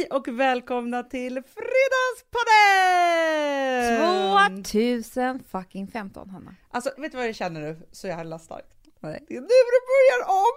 Hej och välkomna till Fredagspodden! 2000 fucking 15 Hanna. Alltså, vet du vad jag känner nu så jävla starkt? Nej. Det är nu det börjar om!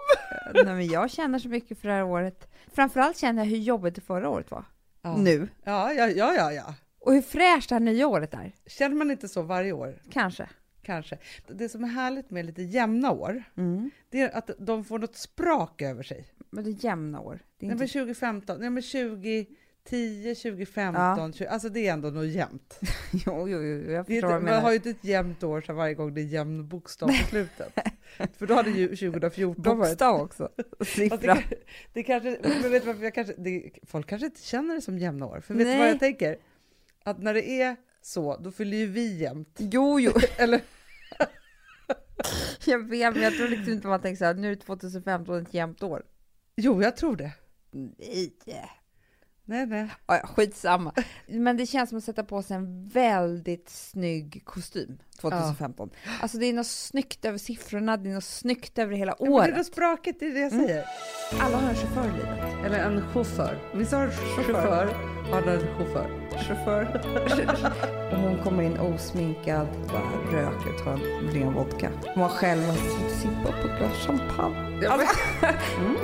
Nej, men jag känner så mycket för det här året. Framförallt känner jag hur jobbigt det förra året var. Ja. Nu. Ja, ja, ja, ja, ja. Och hur fräscht det här nya året är. Känner man inte så varje år? Kanske. Kanske. Det som är härligt med lite jämna år, Mm. det är att de får något sprak över sig. Men det är jämna år. Det är Nej, men 2015, nej men 2010, 2015, 20, alltså det är ändå något jämnt. jo, jo, jo, jag Det förstår du man har ju inte ett jämnt år så varje gång det är jämn bokstav på slutet. För då hade ju 2014 varit... Bokstav också. Det, Siffra. kan- det kanske, men vet du varför jag kanske, det, folk kanske inte känner det som jämna år. För vet du vad jag tänker? Att när det är så, då fyller ju vi jämnt. Jo, jo. Eller Jag vet, men jag tror liksom inte man tänker så här, nu är 2015 ett jämnt år. Jo, jag tror det. Nej. Nej, nej. Ja, ja, skitsamma. Men det känns som att sätta på sig en väldigt snygg kostym 2015. Alltså det är något snyggt över siffrorna, det är något snyggt över hela Ja, men det är året. något sprakigt, det är det jag Mm. säger. Alla har en chaufför i livet. Eller en chaufför. Vissa har chaufför, andra en chaufför. Chaufför. och hon kommer in osminkad, bara röker, tar en ren vodka. Hon har själv en sippa på ett glas champagne. Alltså, Mm,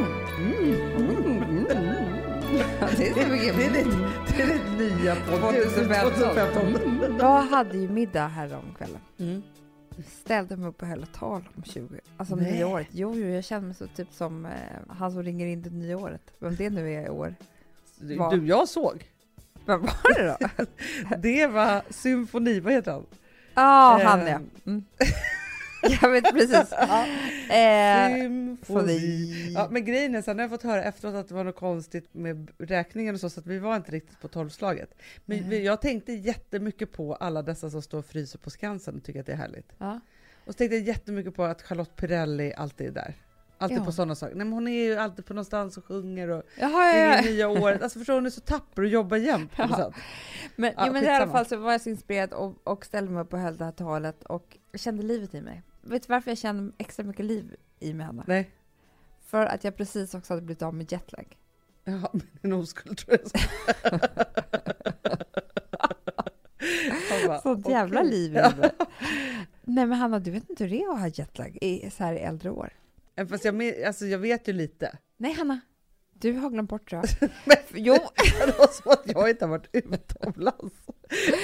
det är mycket. det, är ditt, det är ditt nya podd. 2015. 2015. Jag hade ju middag här om kvällen. Mm. ställde mig upp och höll ett tal om 20, alltså om Nej. nya året. Jo, jo, jag känner mig så typ som eh, han som ringer in det nya året. Vem det nu är i år. Du, Vad? du, jag såg. Vem var det då? Det var symfoni, vad heter han? Ja, Eh. han ja. Mm. Jag vet precis. Eh, Symfoni. Ja, men grejen är så här, nu har jag fått höra efteråt att det var något konstigt med räkningen och så, så att vi var inte riktigt på tolvslaget. Men vi- jag tänkte jättemycket på alla dessa som står och fryser på Skansen och tycker att det är härligt. ja. Och så tänkte jag jättemycket på att Charlotte Pirelli alltid är där. Alltid Ja. på sådana saker. Nej, men hon är ju alltid på någonstans och sjunger och Jaha, ja, ja. nya året. Alltså förstår hon är så tapper och jobbar jämt på något Ja. sätt. Men, Ja, ja, men i alla fall så var jag så inspirerad och, och ställde mig upp och höll det här talet och kände livet i mig. Vet du varför jag kände extra mycket liv i mig, Hanna? Nej, För att jag precis också hade blivit av med jetlag. ja, men en oskuld tror jag. Bara, Sånt jävla okej. liv i mig. Nej men Hanna, du vet inte hur det är att ha jetlag i, så här i äldre år? Fast jag, alltså, jag vet ju lite. Nej Hanna, du har glömt bort jag. Men- Jo, Det var som att jag inte har varit utomlands.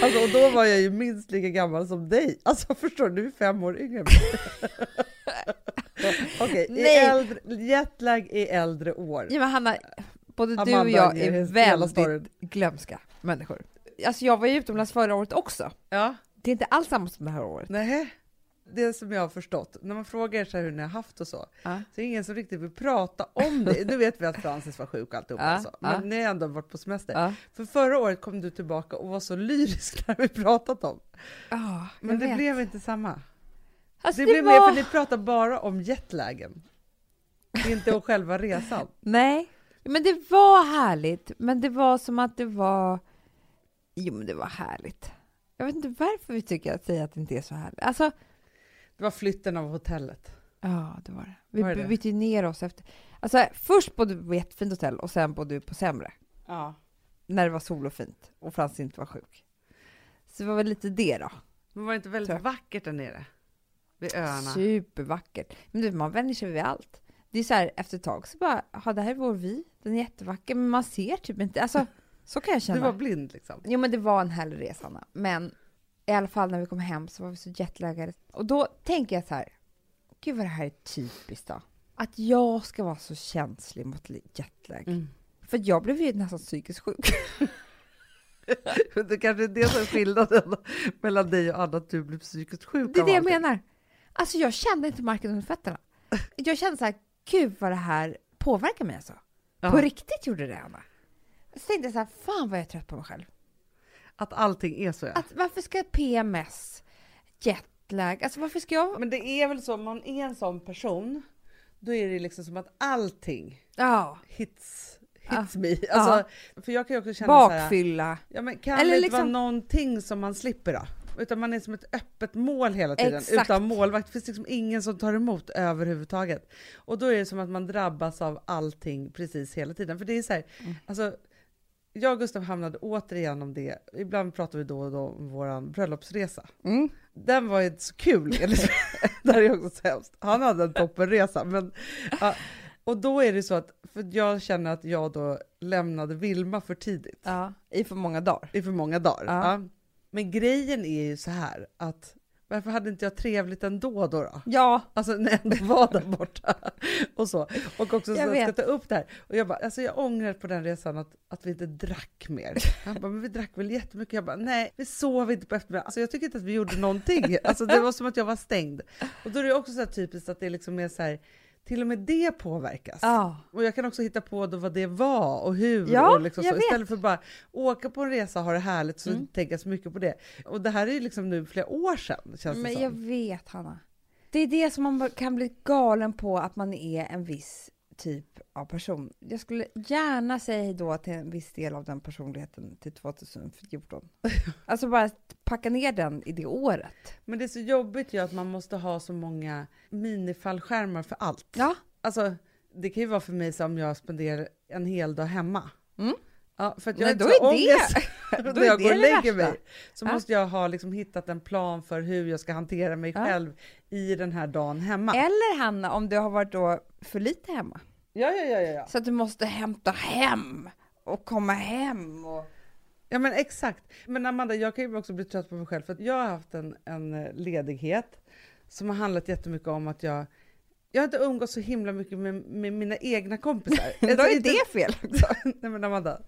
Alltså, och då var jag ju minst lika gammal som dig. Alltså förstår du, du är fem år yngre. Okej, äldre, jetlag i äldre år. ja, men Hanna, både du och Amanda jag är väldigt glömska människor. Alltså jag var ju utomlands förra året också. Ja, Det är inte alls samma som det här året. nej. Det som jag har förstått, när man frågar så här hur ni har haft och så, Ja. så är det ingen som riktigt vill prata om det. Nu vet vi att Francis var sjuk och alltihopa, Ja, och så. men ja. ni har ändå varit på semester. Ja. För förra året kom du tillbaka och var så lyrisk när vi pratat om. Ja, Men det vet. blev inte samma. Alltså, Det, det blev var... mer för ni pratar bara om jetlagen. Inte om själva resan. Nej, men det var härligt. Men det var som att det var... Jo, men det var härligt. Jag vet inte varför vi tycker att säga att det inte är så härligt. Alltså, Det var flytten av hotellet. Ja, det var det. Vi Var det bytte ner oss efter... Alltså, först bodde vi på ett jättefint hotell och sen bodde vi på sämre. Ja. När det var sol och fint och Frans inte var sjuk. Så det var väl lite det då. Men var det inte väldigt vackert där nere? Vid öarna? Supervackert. Men du, man vänjer sig vid allt. Det är så här, efter ett tag så bara, ja, det här är vår vy. Den är jättevacker, men man ser typ inte. Alltså, så kan jag Du känna. var blind liksom? Jo, men det var en härlig resa, Anna. Men i alla fall när vi kom hem så var vi så jetlaggade. Och då tänker jag så här, gud vad det här är typiskt då. Att jag ska vara så känslig mot jetlag. Mm. För jag blev ju nästan psykiskt sjuk. Det kanske är det som är skillnaden mellan dig och Anna, att du blir psykiskt sjuk Det är det jag menar. Alltså jag kände inte marken under fötterna. Jag kände så här, gud vad det här påverkar mig alltså. Ja. På riktigt gjorde det, Anna. Så tänkte jag så här, fan vad jag är trött på mig själv. Att allting är så ja. Att, varför ska PMS, jetlag, alltså varför ska jag... Men det är väl så, om man är en sån person, då är det liksom som att allting Ja, hits, hits me. Alltså, För jag kan ju också känna bakfylla. ja, men kan Eller det inte liksom- vara någonting som man slipper då? Utan man är som ett öppet mål hela tiden, Exakt. utan målvakt. Det finns liksom ingen som tar emot överhuvudtaget. Och då är det som att man drabbas av allting precis hela tiden. För det är så här, Mm. alltså, jag och Gustav hamnade återigen om det. Ibland pratar vi då och då om vår bröllopsresa. Mm. Den var inte så kul, enligt Det här är också så hemskt. Han hade en toppenresa, men ja, och då är det så att, för jag känner att jag då lämnade Vilma för tidigt, Ja, i för många dagar. i för många dagar. Ja. Men grejen är ju så här att varför hade inte jag trevligt ändå då? då? Ja, Alltså när jag ändå var där borta. och så. Och också så Jag ska ta upp det här. Och jag bara, alltså jag ångrar på den resan att, att vi inte drack mer. Han bara, men vi drack väl jättemycket. Jag bara, nej, vi sov inte på eftermiddagen. Alltså jag tycker inte att vi gjorde någonting. Alltså det var som att jag var stängd. Och då är det också så här typiskt att det liksom är så här, till och med det påverkas. ja. Och jag kan också hitta på då vad det var och hur. Ja, och liksom så. Istället för bara åka på en resa och ha det härligt så Mm. tänker jag så mycket på det. Och det här är ju liksom nu flera år sedan känns det Men som. jag vet, Hanna. Det är det som man kan bli galen på, att man är en viss typ av person. Jag skulle gärna säga hej då till en viss del av den personligheten till 2014. Alltså bara packa ner den i det året. Men det är så jobbigt ju att man måste ha så många minifallskärmar för allt. Ja, Alltså, det kan ju vara för mig som jag spenderar en hel dag hemma. Mm. Ja, för att Nej, jag då inte så är det- ångest då är jag det går och lägger värsta. mig. Så Ja. måste jag ha liksom hittat en plan för hur jag ska hantera mig Ja. själv i den här dagen hemma. eller Hanna, om du har varit då för lite hemma. Ja, ja, ja, ja. Så att du måste hämta hem och komma hem. Och... Ja men exakt. Men Amanda, jag kan ju också bli trött på mig själv för att jag har haft en, en eh, ledighet som har handlat jättemycket om att jag jag har inte umgått så himla mycket med, med mina egna kompisar. Då Alltså, är inte- det fel också. Nej men Amanda,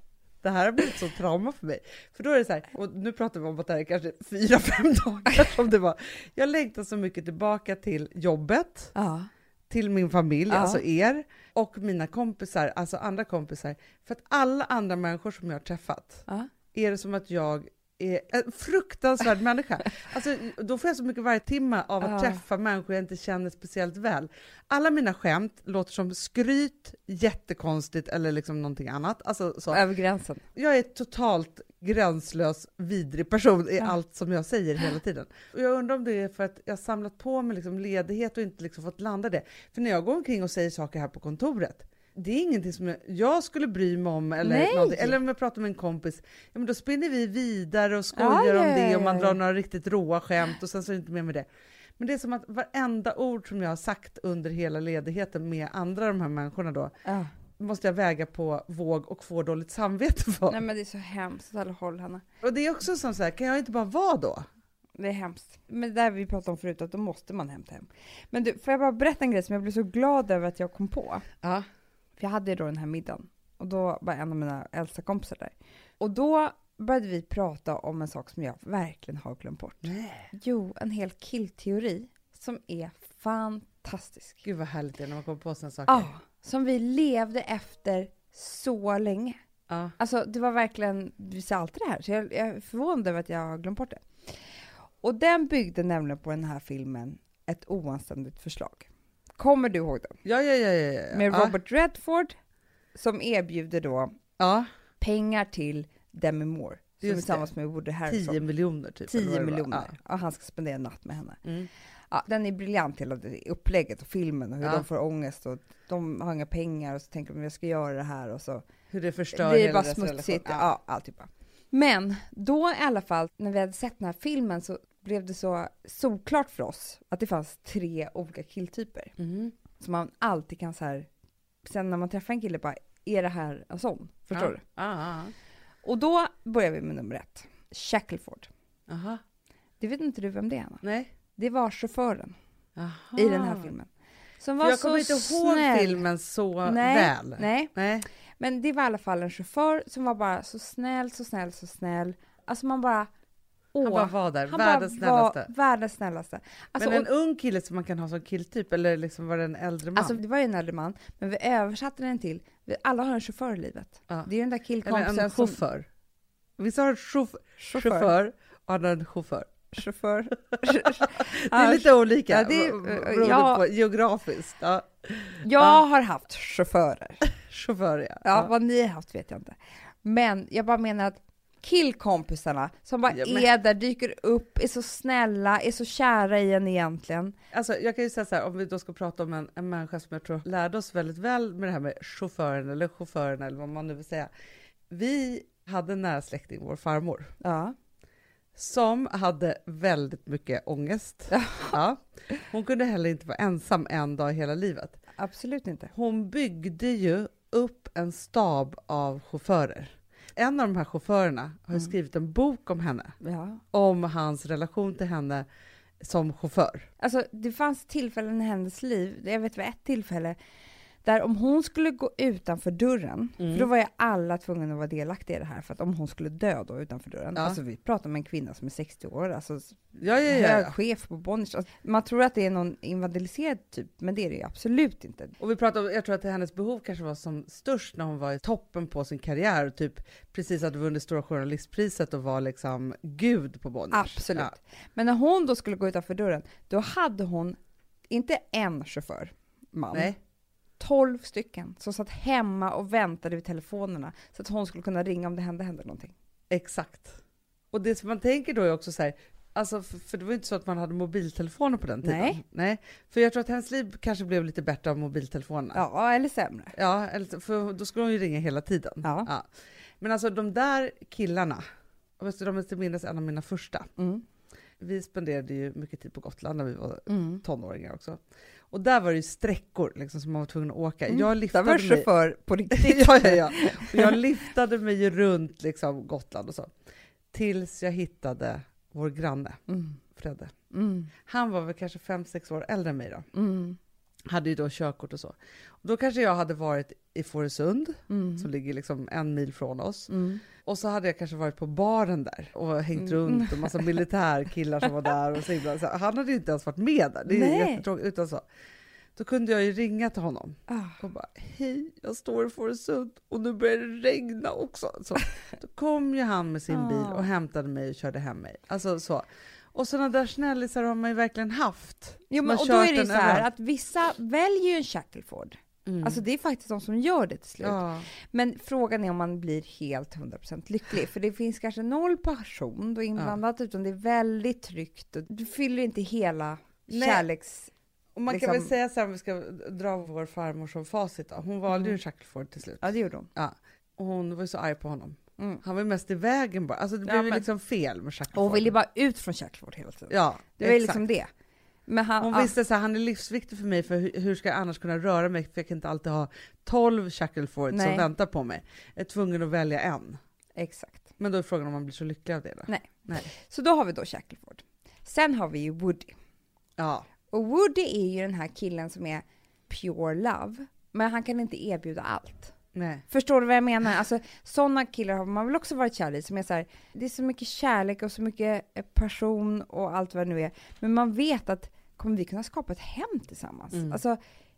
det här har blivit så trauma för mig. För då är det så här, och nu pratar vi om att det här är kanske fyra, fem dagar som det var. Jag längtar så mycket tillbaka till jobbet, Ja. till min familj, Ja. alltså er, och mina kompisar, alltså andra kompisar. För att alla andra människor som jag har träffat Ja. är det som att jag är en fruktansvärd människa. Alltså, då får jag så mycket varje timme av att Ja. träffa människor jag inte känner speciellt väl. Alla mina skämt låter som skryt, jättekonstigt eller liksom någonting annat. Alltså, så. Över gränsen. Jag är totalt gränslös, vidrig person i Ja. allt som jag säger hela tiden. Och jag undrar om det är för att jag samlat på mig liksom ledighet och inte liksom fått landa det. För när jag går omkring och säger saker här på kontoret, det är ingenting som jag, skulle bry mig om. Eller, eller om jag pratar med en kompis, ja, men då spinner vi vidare och skojar Ja, ja, om det och man drar några riktigt råa skämt och sen så är det inte mer med det. Men det är som att varenda ord som jag har sagt under hela ledigheten med andra de här människorna då, Ja. måste jag väga på våg och få dåligt samvete för. Nej men det är så hemskt åt alla håll Hanna. Och det är också som så här, kan jag inte bara vara då? Det är hemskt. Men det där vi pratade om förut, att då måste man hämta hem. Men du, får jag bara berätta en grej som jag blev så glad över att jag kom på? Ja. För jag hade ju då den här middagen och då var en av mina äldsta kompisar där. Och då började vi prata om en sak som jag verkligen har glömt bort. Nej. Jo, en hel killteori som är fantastisk. Gud vad härligt det är när man kommer på sådana saker. Ja, som vi levde efter så länge. Ja. Alltså det var verkligen, vi sa alltid det här, så jag, jag är förvånad över att jag har glömt bort det. Och den byggde nämligen på den här filmen Ett oanständigt förslag. Kommer du ihåg den? Ja, ja, ja, ja, ja. Med ja. Robert Redford som erbjuder då Ja, pengar till Demi Moore som Just tillsammans med Woody 10 Harrelson. miljoner typ. eller 10 vad det var. miljoner. Och han ska spendera en natt med henne. Ja. Mm. Ja, den är briljant hela det upplägget och filmen och hur Ja. de får ångest och de har inga pengar och så tänker de jag ska göra det här och så Hur det förstör det är bara smutsigt. relation. Ja, alltihopa. Men då i alla fall, när vi hade sett den här filmen så blev det så solklart för oss att det fanns tre olika killtyper. Mm. Så man alltid kan så här, sen när man träffar en kille bara, är det här en sån? Förstår ja. du? Ja, ja, Och då börjar vi med nummer ett, Shackleford. Aha. Det vet inte du vem det är Anna? Nej. Det var chauffören Aha. i den här filmen. Som För var jag kommer inte ihåg snäll. filmen så Nej, väl. Nej, Nej. men det var i alla fall en chaufför som var bara så snäll, så snäll, så snäll. Alltså man bara, åh. Han bara var där, han världens snällaste. världens snällaste. Alltså, Men en och, ung kille som man kan ha som killtyp, eller liksom var det en äldre man? alltså det var ju en äldre man, men vi översatte den till, vi, alla har en chaufför i livet. Ja. Det är ju den där eller killkompisen en som... chaufför. Vissa har en chauff- Chaufför. chaufför och andra en chaufför. Chaufför. Det är lite olika ja, det beroende ja. på geografiskt. Ja. Jag Ja. har haft chaufförer. Chaufför ja. Ja, vad ni har haft vet jag inte. Men jag bara menar att killkompisarna som bara Ja, men- är där, dyker upp, är så snälla, är så kära i en egentligen. Alltså, jag kan ju säga så här, om vi då ska prata om en, en människa som jag tror lärde oss väldigt väl med det här med chauffören eller chauffören eller vad man nu vill säga. Vi hade en nära släkting, vår farmor, Ja. som hade väldigt mycket ångest. Ja. Hon kunde heller inte vara ensam en dag i hela livet. Absolut inte. Hon byggde ju upp en stab av chaufförer. En av de här chaufförerna har Mm. skrivit en bok om henne, Ja. om hans relation till henne som chaufför. Alltså, det fanns tillfällen i hennes liv, jag vet vid ett tillfälle, där om hon skulle gå utanför dörren, Mm. för då var ju alla tvungna att vara delaktiga i det här, för att om hon skulle dö då utanför dörren, Ja. alltså vi pratar om en kvinna som är 60 år, alltså Ja, ja, hög chef på Bonniers. Alltså, man tror att det är någon invalidiserad typ, men det är det ju absolut inte. Och vi pratade om, jag tror att hennes behov kanske var som störst när hon var i toppen på sin karriär och typ precis hade vunnit Stora Journalistpriset och var liksom gud på Bonniers. Absolut. Men när hon då skulle gå utanför dörren, då hade hon inte en chaufför, man, Nej. 12 stycken som satt hemma och väntade vid telefonerna så att hon skulle kunna ringa om det hände, hände någonting. Exakt. Och det som man tänker då är också så här, alltså för, för det var ju inte så att man hade mobiltelefoner på den tiden. Nej. Nej. För jag tror att hennes liv kanske blev lite bättre av mobiltelefonerna. Ja, eller sämre. Ja, eller, för då skulle hon ju ringa hela tiden. Ja. Men alltså de där killarna, du, de till minnes en av mina första. Mm. Vi spenderade ju mycket tid på Gotland när vi var Mm. tonåringar också. Och där var det ju sträckor liksom, som man var tvungen att åka. Mm. Jag Där var mig... chaufför på riktigt. ja, ja, ja. Och jag liftade mig runt liksom, Gotland och så. Tills jag hittade vår granne, Mm. Fredde. Mm. Han var väl kanske fem sex år äldre än mig då. Mm. Hade ju då körkort och så. Och då kanske jag hade varit i Fårösund, Mm. som ligger liksom en mil från oss. Mm. Och så hade jag kanske varit på baren där och hängt Mm. runt och massa militärkillar som var där. Och så himla, så han hade ju inte ens varit med där. Det är jättetråkigt. Utan så. Då kunde jag ju ringa till honom Ah. och bara hej, jag står i Fårösund och nu börjar det regna också. Så, då kom ju han med sin bil och hämtade mig och körde hem mig. Alltså så. Och sådana där snällisar har man ju verkligen haft. Jo, men, och då är det ju så här att vissa väljer ju en Shackleford. Mm. Alltså det är faktiskt de som gör det till slut. ja. Men frågan är om man blir helt 100% lycklig, för det finns kanske noll passion då inblandat, utan det är väldigt tryggt och du fyller inte hela Nej. kärleks... Och man kan liksom- väl säga så här om vi ska dra vår farmor som facit då. Hon valde ju Mm. en Shackleford till slut. Ja, det gjorde hon. Och hon var ju så arg på honom. Mm. Han var mest i vägen bara. Alltså det Ja, blev ju men- liksom fel med Shackleford. Och hon ville bara ut från Shackleford hela tiden. Ja, det var ju exakt. liksom det. Men han, Hon ja, visste så här, han är livsviktig för mig för hur, hur ska jag annars kunna röra mig? För jag kan inte alltid ha 12 Shackleford som Nej. väntar på mig. Jag är tvungen att välja en. exakt. Men då är frågan om man blir så lycklig av det då? Nej. Nej. Så då har vi då Shackleford. Sen har vi ju Woody. Ja. Och Woody är ju den här killen som är pure love, men han kan inte erbjuda allt. Nej. Förstår du vad jag menar? Alltså, sådana killar har man väl också varit kär i, som är så här, det är så mycket kärlek och så mycket eh, passion och allt vad det nu är. Men man vet att, kommer vi kunna skapa ett hem tillsammans? Mm. Alltså,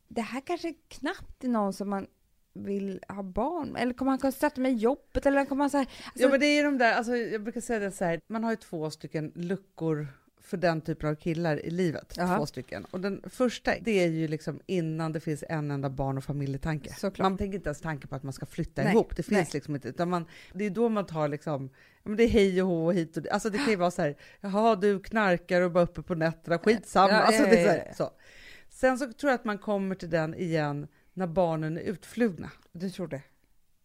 det här kanske knappt är någon som man vill ha barn eller kommer han kunna stötta med i jobbet, eller kommer han så här, alltså, ja men det är ju de där, alltså, jag brukar säga det så här, man har ju två stycken luckor för den typen av killar i livet. Jaha. Två stycken. Och den första, det är ju liksom innan det finns en enda barn och familjetanke. Såklart. Man tänker inte ens tanke på att man ska flytta Nej, ihop. Det finns nej. liksom inte. Utan man, det är då man tar liksom, men det är hej och hå och hit och dit. Alltså det kan ju vara så här, jaha du knarkar och bara uppe på nätterna, skitsamma. Ja, alltså, det är så, här, så. Sen så tror jag att man kommer till den igen när barnen är utflugna. du tror det?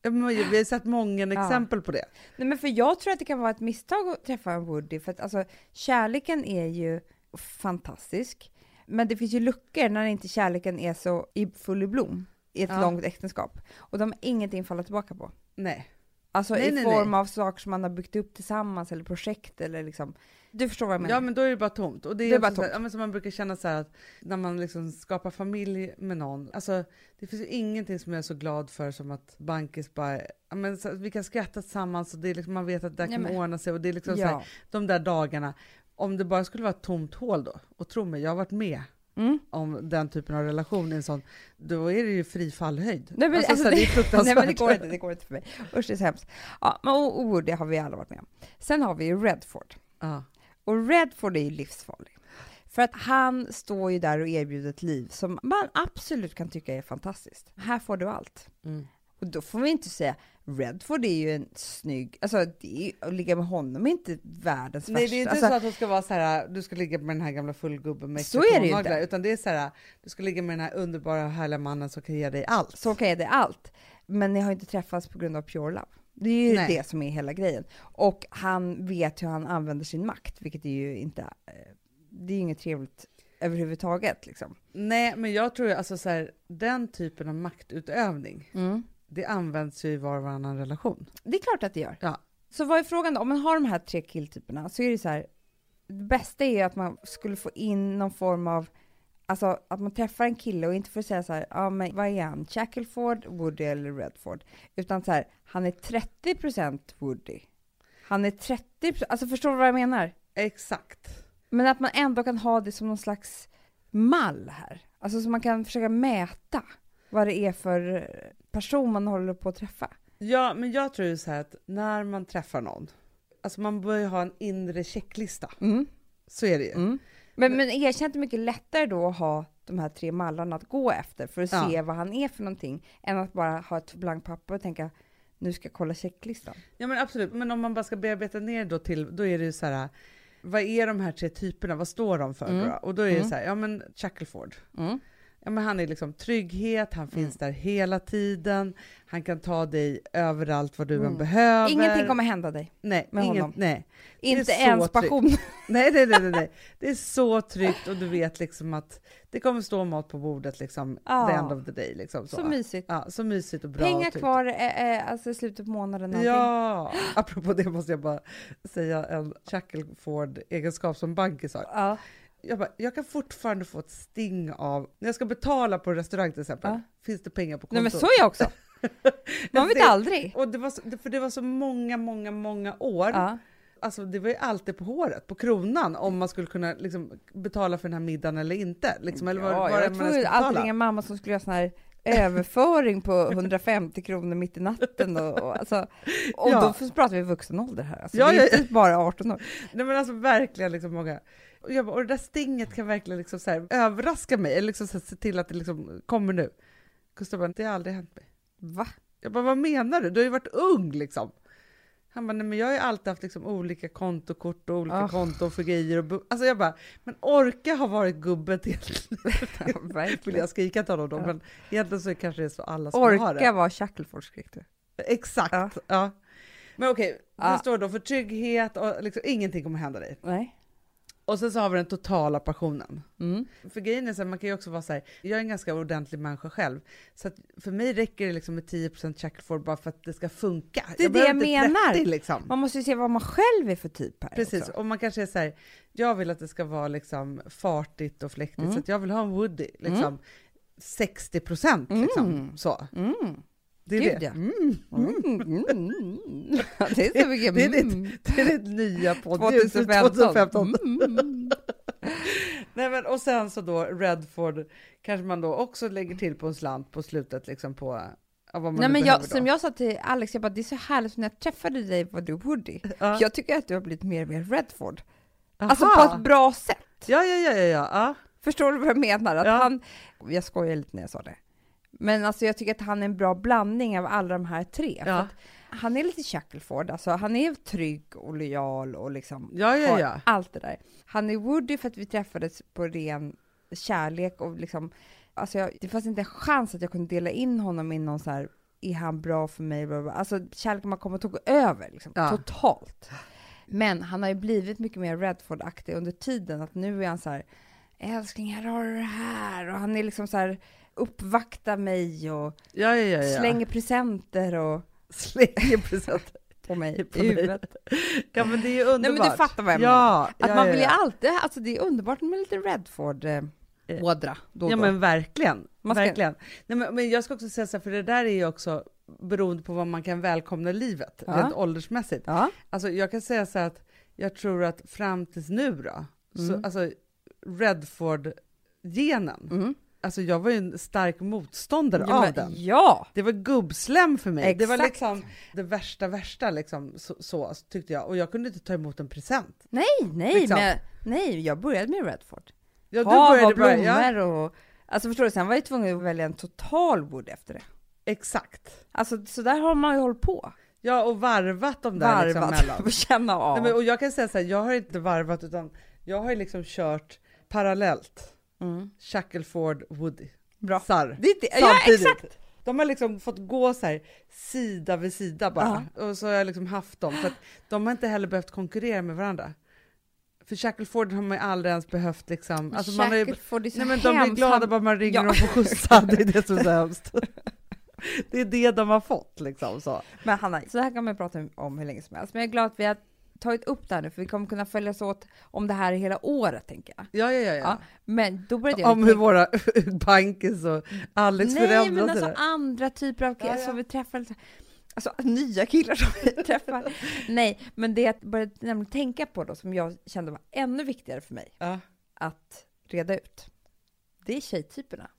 Ja, men Vi har sett många exempel på det. Nej, men för jag tror att det kan vara ett misstag att träffa en Woody, för att alltså, kärleken är ju fantastisk, men det finns ju luckor när inte kärleken är så i full i blom i ett Ja. långt äktenskap. Och de har ingenting att falla tillbaka på. Nej. Alltså Nej, i nej, form nej. av saker som man har byggt upp tillsammans eller projekt eller liksom. Du förstår vad jag menar? Ja men då är det bara tomt. Och det är, Det är bara så här, tomt. ja, men som man brukar känna så här att när man liksom skapar familj med någon, alltså det finns ju ingenting som jag är så glad för som att Bankis bara, ja, men så, vi kan skratta tillsammans och det är liksom, man vet att det Ja, kommer ordna sig och det är liksom så här, ja. de där dagarna, om det bara skulle vara ett tomt hål då, och tro mig, jag har varit med Mm. om den typen av relation i en sån, då är det ju fri fallhöjd. Nej, men alltså, alltså, så här, det är Nej men det går inte, det går inte för mig. Usch det är så hemskt. Ja, men och, och Woody har vi alla varit med om. Sen har vi ju Redford. Ja. Och Redford är ju livsfarlig. För att han står ju där och erbjuder ett liv som man absolut kan tycka är fantastiskt. Här får du allt. Mm. Och då får vi inte säga, Redford är ju en snygg, alltså det är, att ligga med honom är inte världens Nej det är värsta. inte alltså, så att hon ska vara så här, du ska ligga med den här gamla fullgubben med Så är det ju inte. utan det är så här, du ska ligga med den här underbara härliga mannen som kan ge dig allt. så kan jag det allt. Men ni har inte träffats på grund av pure love. Det är ju Nej. det som är hela grejen. Och han vet hur han använder sin makt, vilket är ju inte, eh, det är inget trevligt överhuvudtaget liksom. Nej, men jag tror ju alltså så här, den typen av maktutövning, Mm. det används ju i var och varannan relation. Det är klart att det gör. Ja. Så vad är frågan då? Om man har de här tre killtyperna så är det så här, det bästa är ju att man skulle få in någon form av, alltså att man träffar en kille och inte får säga så här, ja men vad är han, Shackelford, Woody eller Redford? Utan så här, han är 30% Woody. Han är 30%, alltså förstår du vad jag menar? Exakt. Men att man ändå kan ha det som någon slags mall här. Alltså så man kan försöka mäta vad det är för person man håller på att träffa. Ja, men jag tror ju så här att när man träffar någon, alltså man bör ju ha en inre checklista. Mm. Så är det ju. Mm. Men, men erkänn att det är mycket lättare då att ha de här tre mallarna att gå efter för att Ja. se vad han är för någonting, än att bara ha ett blankt papper och tänka nu ska jag kolla checklistan. Ja men absolut, men om man bara ska bearbeta ner då till, då är det ju så här, vad är de här tre typerna, vad står de för Mm. Och då är det Mm. så här, ja men Shackelford, Mm. Ja men han är liksom trygghet, han finns där hela tiden, han kan ta dig överallt vad du än Mm. behöver. Ingenting kommer hända dig. nej, med inget, honom. nej. Inte ens passion. nej, nej, nej, nej, nej. Det är så tryggt och du vet liksom att det kommer stå mat på bordet liksom, Ja. the end of the day. Liksom, så. Så mysigt. Ja, så mysigt och bra. Pengar kvar eh, eh, alltså i slutet på månaden. någonting. Ja, apropå det måste jag bara säga en Shackelford-egenskap som bankis har. Ja. Jag, bara, jag kan fortfarande få ett sting av, när jag ska betala på restaurang till exempel, Ja. finns det pengar på kontot? Nej men så är jag också. Man vet aldrig. Och det var så, för det var så många, många, många år. Ja. Alltså det var ju alltid på håret, på kronan, om man skulle kunna liksom, betala för den här middagen eller inte. Liksom, eller vad, ja, jag var ens att betala. alltid ringa mamma som skulle göra sån här överföring på 150 kronor mitt i natten och, och, alltså, och Ja. då pratar vi vuxen ålder här. Alltså, Ja, det är ja, inte bara 18 år. Nej men alltså verkligen liksom många. Och, jag bara, och det där stinget kan verkligen liksom så här, överraska mig, eller liksom så här, se till att det liksom kommer nu. Gustav bara, det har aldrig hänt mig. Va? Jag bara, vad menar du? Du har ju varit ung liksom. Han bara, nej men jag har ju alltid haft liksom olika kontokort och olika Ah. konton för grejer. Och alltså jag bara, men orka ha varit gubben till Ja, vill jag skrika till honom då, Ja. men egentligen så kanske det är så alla som har Orka det. vara Shackelford skrek du. Exakt, Ja. ja. Men okej, Ja. det står då för trygghet och liksom, ingenting kommer hända dig. Nej. Och sen så har vi den totala passionen. Mm. För grejen är så här, man kan ju också vara så här, jag är en ganska ordentlig människa själv, så för mig räcker det liksom med 10% Shackelford bara för att det ska funka. Det är det behöver jag menar. 30 liksom. Man måste ju se vad man själv är för typ här Precis, också. och man kanske är så här, jag vill att det ska vara liksom fartigt och fläktigt, Mm. så jag vill ha en Woody, liksom 60% liksom. Mm. Så. Mm. Det är Gud, det. ja. Mm. Mm. Mm. Mm. Ja, Det är så mycket Det är ditt- mm. Det är det nya poddljuset 2015. 2015. Mm. Nej, men, och sen så då Redford kanske man då också lägger till på en slant på slutet liksom på Nej, men jag, som jag sa till Alex, jag bara, det är så härligt, när jag träffade dig var du Woody. Ja. Jag tycker att du har blivit mer och mer Redford. Aha. Alltså på ett bra sätt. Ja, ja, ja, ja, ja. ja. Förstår du vad jag menar? Att Ja. han, jag skojar lite när jag sa det. Men alltså jag tycker att han är en bra blandning av alla de här tre. För Ja. han är lite Shackelford, alltså han är trygg och lojal och liksom Ja, ja, ja. allt det där. Han är Woody för att vi träffades på ren kärlek och liksom, alltså jag, det fanns inte en chans att jag kunde dela in honom i någon så här, är han bra för mig? Alltså kärleken man kom och tog över liksom, Ja. totalt. Men han har ju blivit mycket mer Redford-aktig under tiden, att nu är han så här, älskling här har du det här, och han är liksom så här, uppvaktar mig och ja, ja, ja, slänger presenter och Slänger presenter på mig På i huvudet. Ja, men det är ju underbart. Nej men du fattar vad jag menar. Att man vill ju alltid, alltså det är underbart med lite Redford eh, ådra då Ja då. men verkligen. Man ska- verkligen. Nej, men, men jag ska också säga så här, för det där är ju också beroende på vad man kan välkomna i livet, Ja. rent åldersmässigt. Ja. Alltså jag kan säga så här att jag tror att fram tills nu då, så, Mm. alltså Redford-genen, Mm. Alltså jag var ju en stark motståndare Ja, av den. ja! Det var gubbslem för mig. Det var Exakt. liksom det värsta, värsta liksom, så, så tyckte jag. Och jag kunde inte ta emot en present. Nej, nej, Liksom. men, nej, jag började med Redford. Ja, du Hav började och blommor ja, och... Alltså förstår du, sen var jag tvungen att välja en total Wood efter det. exakt. Alltså så där har man ju hållit på. Ja, och varvat de där liksom Varvat, mellan. för att känna av. Nej, men, och jag kan säga så här, jag har inte varvat utan jag har ju liksom kört parallellt. Mm. Shackelford Woody. Bra. Sarr. Det är det. Ja, exakt! de har liksom fått gå så här sida vid sida bara. Och så har jag liksom haft dem. Att de har inte heller behövt konkurrera med varandra. För Shackleford har man ju aldrig ens behövt liksom. Alltså man har ju, är så nej men de blir hemskt. glada bara man ringer Ja. dem på skjutsa. Det är det som är så hemskt. Det är det de har fått liksom så. Men Hanna, så här kan man prata om hur länge som helst. Men jag är glad att vi har tagit upp det här nu, för vi kommer kunna följas åt om det här hela året, tänker jag. Ja, ja, ja. ja. Ja, Men då började jag Om hur tänka- våra bankis och Alex Nej, föräldrar men och alltså andra typer av killar Ja, ja. som vi träffar. Alltså nya killar som vi träffar. Nej, men det jag började nämligen tänka på då, som jag kände var ännu viktigare för mig att reda ut, det är tjejtyperna.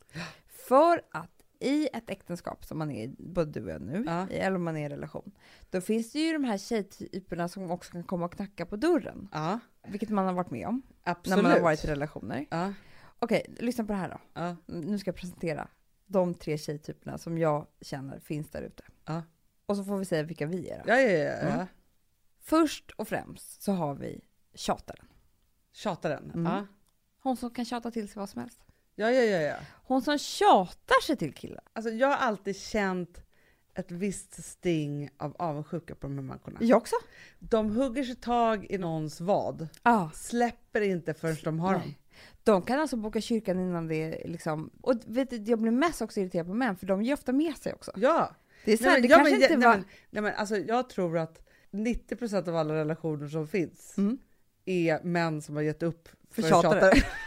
För att i ett äktenskap som man är både du och jag nu, Ja. eller om man är i en relation, då finns det ju de här tjejtyperna som också kan komma och knacka på dörren, ja, vilket man har varit med om absolut. när man har varit i relationer. Ja, Okej, lyssna på det här då. ja, Nu ska jag presentera de tre tjejtyperna som jag känner finns där ute. ja. Och så får vi säga vilka vi är. då. Ja, ja, ja, ja. Mm. Först och främst så har vi tjataren. Tjataren. Mm. Ja. Hon som kan tjata till sig vad som helst. Ja, ja, ja, ja. Hon som tjatar sig till killar. Alltså, jag har alltid känt ett visst sting av avundsjuka på de här människorna. Jag också. De hugger sig tag i någons vad, Ja. släpper inte förrän de har dem. Nej. De kan alltså boka kyrkan innan det är liksom... Och vet du, jag blir mest också irriterad på män, för de ger ofta med sig också. Ja. Det är så Nej, men- det ja, kanske men- inte nej, var... men, nej, men alltså, jag tror att 90% av alla relationer som finns Mm. är män som har gett upp För för tjatare. tjatare.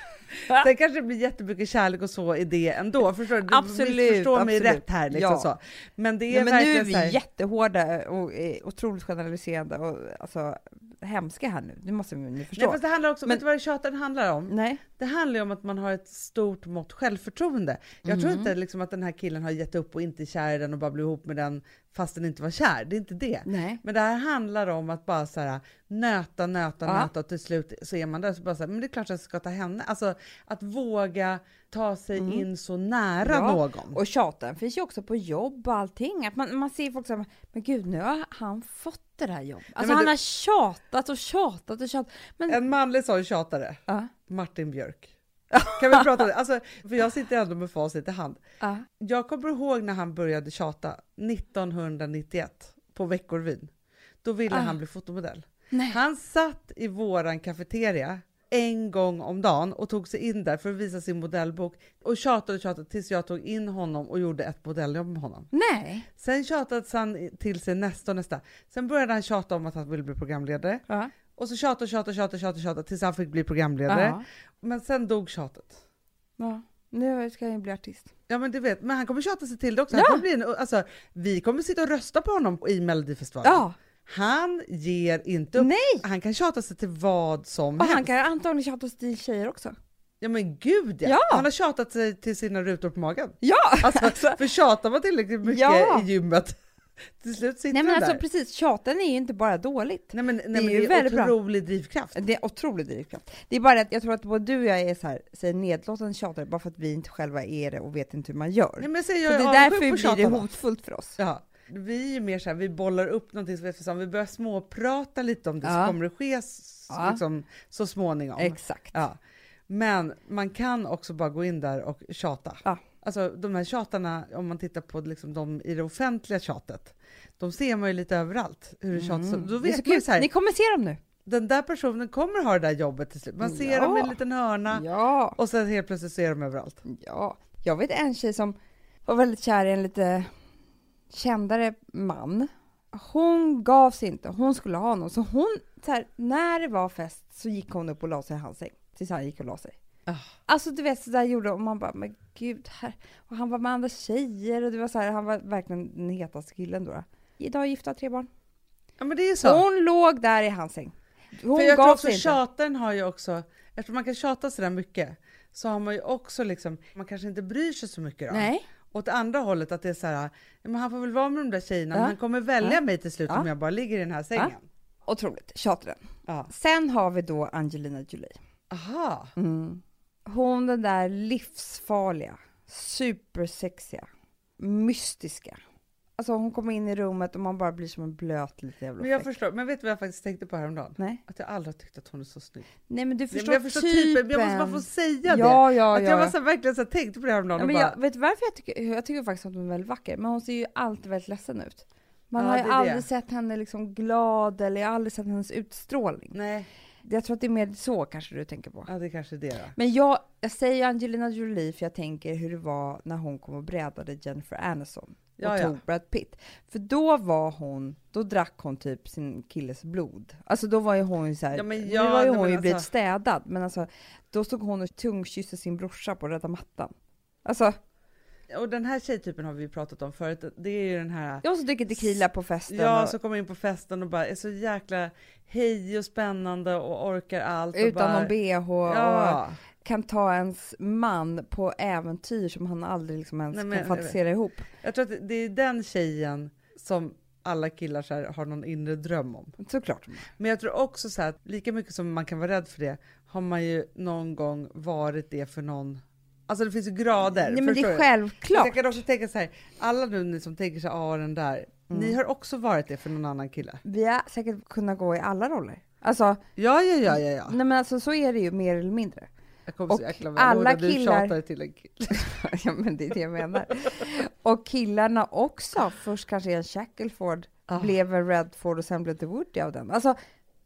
Sen kanske det blir jättemycket kärlek och så i det ändå. Förstår du? Absolut, Förstår mig absolut. rätt här. Liksom Ja. så. Men det är Nej, men nu är vi här, jättehårda och eh, otroligt generaliserande och alltså hemska här nu. Det måste vi nu förstå. Nej, fast det handlar också, Men- vet du vad tjatan handlar om? Nej. Det handlar ju om att man har ett stort mått självförtroende. Jag tror Mhm. inte liksom att den här killen har gett upp och inte är kär i den och bara blev ihop med den fast den inte var kär. Det är inte det. Nej. Men det här handlar om att bara så här, nöta, nöta, Ja. nöta och till slut så är man där så bara så här, men det är klart att jag ska ta henne. Alltså att våga ta sig Mm. in så nära Ja, någon. Och tjatan finns ju också på jobb och allting. Att man, man ser folk som men gud nu har han fått det här jobbet. Alltså men han det- har tjatat och tjatat och tjatat. Men, En manlig sån tjatare, ja, Martin Björk. Kan vi prata om det? Alltså, för jag sitter ändå med facit i hand. ja. Jag kommer ihåg när han började tjata 1991 på Veckorevyn. Då ville Ah. han bli fotomodell. Nej. Han satt i våran kafeteria en gång om dagen och tog sig in där för att visa sin modellbok och tjatade och tjatade tills jag tog in honom och gjorde ett modelljobb med honom. Nej. Sen tjatade han till sig nästa och nästa. Sen började han tjata om att han ville bli programledare Ja. Och så tjatade och tjatade, tjatade, tjatade tills han fick bli programledare. Ja. Men sen dog tjatet. ja. Nu ska jag bli artist. Ja men du vet, men han kommer tjata sig till det också. Ja. Han kommer bli en, alltså, vi kommer sitta och rösta på honom i Melodifestivalen. Ja. Han ger inte upp. Nej. Han kan tjata sig till vad som Och han helst. kan antagligen tjata till tjejer också. Ja men gud ja. Ja. Han har tjatat sig till sina rutor på magen. Ja! Alltså, för tjatar man tillräckligt mycket Ja. i gymmet, till slut sitter Nej men alltså där. precis, tjaten är ju inte bara dåligt. Nej men, nej, är men ju det är väldigt bra. otrolig drivkraft. Det är otroligt drivkraft. Det är bara att jag tror att både du och jag är så här, säger nedlåtande tjatare bara för att vi inte själva är det och vet inte hur man gör. Nej, men jag säger, Så jag det är därför blir det hotfullt för oss. Ja. Vi är mer så här, vi bollar upp någonting som vi eftersom vi börjar småprata lite om det Ja. så kommer det ske Ja. liksom, så småningom. Exakt. Ja. Men man kan också bara gå in där och tjata. Ja. Alltså de här tjatarna, om man tittar på liksom de i det offentliga tjatet, de ser man ju lite överallt. Hur det tjatas. Mm. Då är så vet man ju så här, Ni kommer se dem nu. den där personen kommer ha det där jobbet till slut. Man ser Ja. dem i en liten hörna Ja. och sen helt plötsligt ser de överallt. ja. Jag vet en tjej som var väldigt kär i en lite kändare man. Hon gav sig inte, hon skulle ha honom. Så hon, så här, när det var fest så gick hon upp och la sig i hans säng. Tills han gick och la sig. Ah. Alltså du vet sådär gjorde och man bara, men gud, här. Och han var med andra tjejer och det var så här, han var verkligen den hetaste killen då. Idag gifta, tre barn. Ja men det är så. Hon låg där i hans säng. Hon För jag tror gav också sig inte. tjataren har ju också, eftersom man kan tjata sådär mycket, så har man ju också liksom, man kanske inte bryr sig så mycket då. Nej. Åt andra hållet att det är så här, ja, men han får väl vara med de där tjejerna, Ja. men han kommer välja Ja. mig till slut Ja. om jag bara ligger i den här sängen. Otroligt, tjataren. Ja. Sen har vi då Angelina Jolie. Aha. Hon den där livsfarliga, supersexiga, mystiska. Alltså hon kommer in i rummet och man bara blir som en blöt liten jävla Men jag fläck. förstår, men vet du vad jag faktiskt tänkte på häromdagen? Nej. Att jag aldrig har tyckt att hon är så snygg. Nej men du Nej, förstår, men jag förstår typen. typen, jag måste bara få säga det. Ja, ja, att ja. jag var så verkligen så tänkte på det häromdagen Ja, och men bara, jag, vet du varför jag tycker, jag tycker faktiskt att hon är väldigt vacker, men hon ser ju alltid väldigt ledsen ut. Man Ja, har ju aldrig det. sett henne liksom glad, eller jag har aldrig sett hennes utstrålning. nej, Jag tror att det är mer så kanske du tänker på. ja det kanske är det då. Men jag, jag säger Angelina Jolie för jag tänker hur det var när hon kom och brädade Jennifer Aniston och Ja, ja. tog Brad Pitt. För då var hon, då drack hon typ sin killes blod. Alltså då var ju hon ju såhär, Ja, men nu ja, var ju hon ju blivit alltså- städad, men alltså då stod hon och tungkysste sin brorsa på röda mattan. Alltså, Och den här tjejtypen har vi pratat om förut, det är ju den här jag som dricker tequila på festen. Ja, och, så kommer in på festen och bara är så jäkla hej och spännande och orkar allt. och utan bara, någon bh och Ja, kan ta ens man på äventyr som han aldrig liksom ens Nej, men- kan fantisera ihop. jag tror att det är den tjejen som alla killar så här, har någon inre dröm om. Såklart. Men jag tror också så här, att lika mycket som man kan vara rädd för det, har man ju någon gång varit det för någon. Alltså det finns ju grader. Nej men det är du? självklart. Jag kan också tänka så här, alla nu ni som tänker så här, ah den där, Mm. ni har också varit det för någon annan kille. Vi har säkert kunnat gå i alla roller. Alltså, Ja, ja, ja, ja, ja. nej men alltså så är det ju mer eller mindre. Jag kommer så Och jäkla väl alla när du killar- tjatade till en kille. ja men det är det jag menar. Och killarna också, först kanske en Shackelford, Ah. blev en Redford och sen blev det Woody av den. Alltså,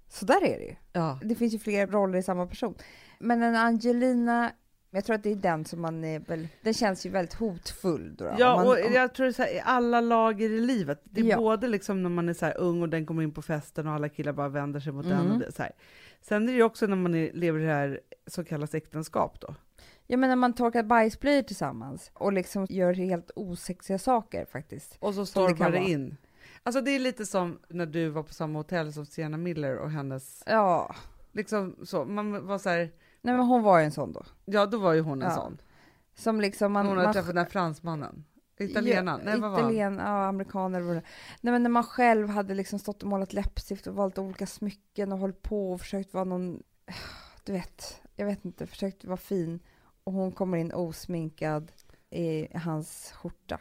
så där är det ju. Ja. Det finns ju fler roller i samma person. Men en Angelina, jag tror att det är den som man är väl, den känns ju väldigt hotfull då. då. Ja, man, och jag tror det så här, i alla lager i livet. Det är Ja. både liksom när man är så ung och den kommer in på festen och alla killar bara vänder sig mot den. Mm. Och det, så här. Sen är det ju också när man är, lever i det här så kallas äktenskap då. jag menar man torkar bajsblöjor tillsammans och liksom gör helt osexiga saker faktiskt. Och så det stormar det vara. in. Alltså det är lite som när du var på samma hotell som Sienna Miller och hennes, Ja, liksom så, man var så här, nej men hon var ju en sån då. ja då var ju hon en Ja. sån. Som liksom man... hon hade man träffat den här fransmannen. Italienaren, nej vad var han? Italien, ja, amerikaner vad det Nej men när man själv hade liksom stått och målat läppstift och valt olika smycken och hållit på och försökt vara någon, du vet, jag vet inte, försökt vara fin. Och hon kommer in osminkad i hans skjorta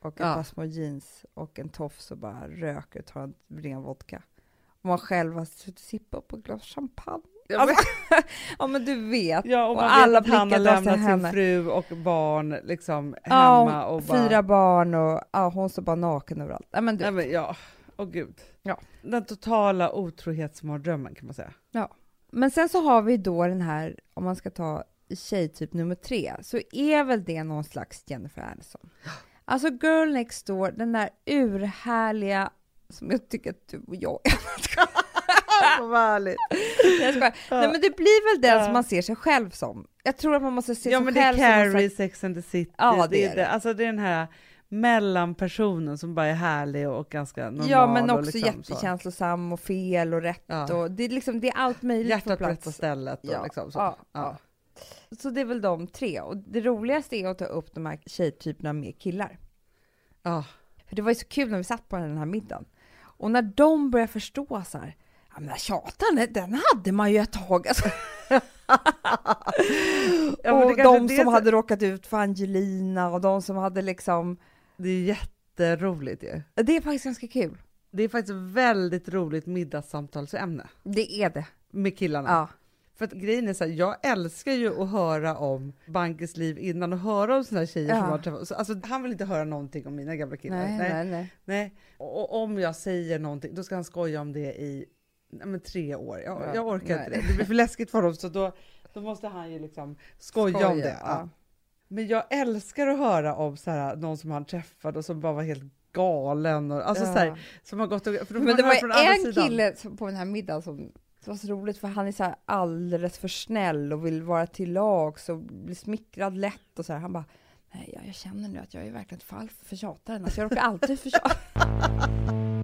och ett Ja. par små jeans och en tofs och bara röker och tar en ren vodka. Och man själv har suttit och sippat på ett glas champagne. Ja, Alltså, ja men du vet. Ja, och Och alla vet han har lämnat sin henne. fru och barn liksom Ja, hemma och bara... fyra barn och ja, hon står bara naken överallt. Ja, men du, Nej, men, ja, åh gud. Ja. Den totala otrohetsmardrömmen kan man säga. Men sen så har vi då den här, om man ska ta tjejtyp nummer tre, så är väl det någon slags Jennifer Aniston. Alltså Girl Next Door, den där urhärliga, som jag tycker att du och jag är. Vad härligt. Jag skojar. Nej men det blir väl den Ja. som man ser sig själv som. Jag tror att man måste se Ja sig men det är själv som någon Carrie. Sex and the City. Ja, det är det. Alltså det är den här mellanpersonen som bara är härlig och ganska normal. Ja men och också liksom så. jättekänslosam och fel och rätt Ja. och det är liksom, det är allt möjligt på Hjärtat på rätt plats. stället och Ja, liksom så. ja, Ja. ja. Så det är väl de tre. Och det roligaste är att ta upp de här tjejtyperna med killar. Ja. För det var ju så kul när vi satt på den här middagen. Och när de började förstå så här, ja men tjatan, den hade man ju ett tag. Alltså. Ja, och de som så- hade råkat ut för Angelina och de som hade liksom, Det är jätteroligt ju. det är faktiskt ganska kul. Det är faktiskt väldigt roligt middagssamtalsämne Det är det. med killarna. Ja. För att grejen är så här, jag älskar ju att höra om Bankes liv innan och höra om såna här tjejer som Ja. har träffat. så- Alltså han vill inte höra någonting om mina gamla killar. Nej, nej, nej. Nej. Och, och om jag säger någonting, då ska han skoja om det i nej, men, tre år. Jag, Ja, jag orkar nej. inte det. Det blir för läskigt för dem, så då, då måste han ju liksom skoja, om det. Ja. Men jag älskar att höra om så här, någon som han träffade och som bara var helt galen. Och, alltså, Ja. så här, som har gått och, för Men det var en kille som- på den här middagen som det var så roligt för han är så alldeles för snäll och vill vara till lags och blir smickrad lätt och så här. Han bara, nej jag, jag känner nu att jag är verkligen ett fall för tjataren. Alltså jag råkar alltid för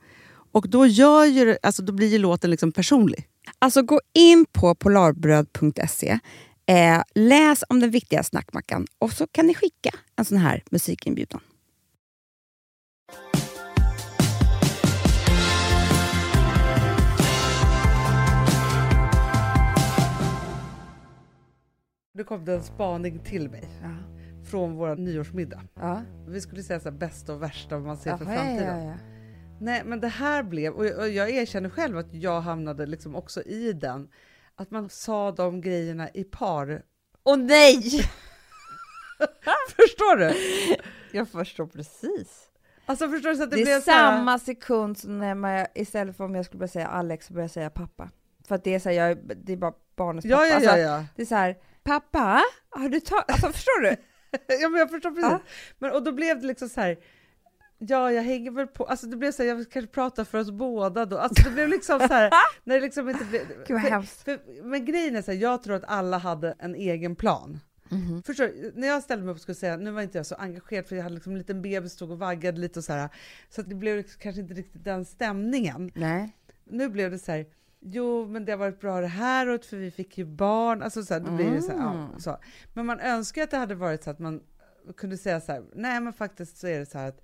Och då, gör ju, alltså, då blir ju låten liksom personlig. Alltså gå in på polarbröd.se, eh, läs om den viktiga snackmackan och så kan ni skicka en sån här musikinbjudan. Nu kom det en spaning till mig från vår nyårsmiddag. Ja. Vi skulle säga så här, bästa och värsta vad man ser för Jaha, ja, framtiden. ja, ja. Nej, men det här blev, och jag, och jag erkänner själv att jag hamnade liksom också i den, att man sa de grejerna i par. Åh nej! Förstår du? Jag förstår precis. Alltså förstår du så det, Det, blev är så här- samma sekund som när man, istället för om jag skulle börja säga Alex så börjar jag säga pappa. För att det är så här, jag, det är bara barnets Ja, pappa. ja, Alltså, ja, ja. Det är så här, pappa, har du tagit... Alltså förstår du? ja, men jag förstår precis. Ja. Men, och då blev det liksom så här, ja, jag hänger väl på, alltså det blev så här, jag kanske pratar för oss båda då. Alltså det blev liksom så här, när det liksom inte blev... Gud vad för, hemskt. för, men grejen är så här, jag tror att alla hade en egen plan. Mhm. Förstår du? När jag ställde mig upp och skulle säga, nu var inte jag så engagerad för jag hade liksom en liten bebis stod och vaggade lite och så här, så att det blev liksom kanske inte riktigt den stämningen. Nej. Nu blev det så här, jo men det har varit bra det här året för vi fick ju barn, alltså så här, då blir det så, här, ja, Mm. så. Men man önskar att det hade varit så att man kunde säga så här, nej men faktiskt så är det så här att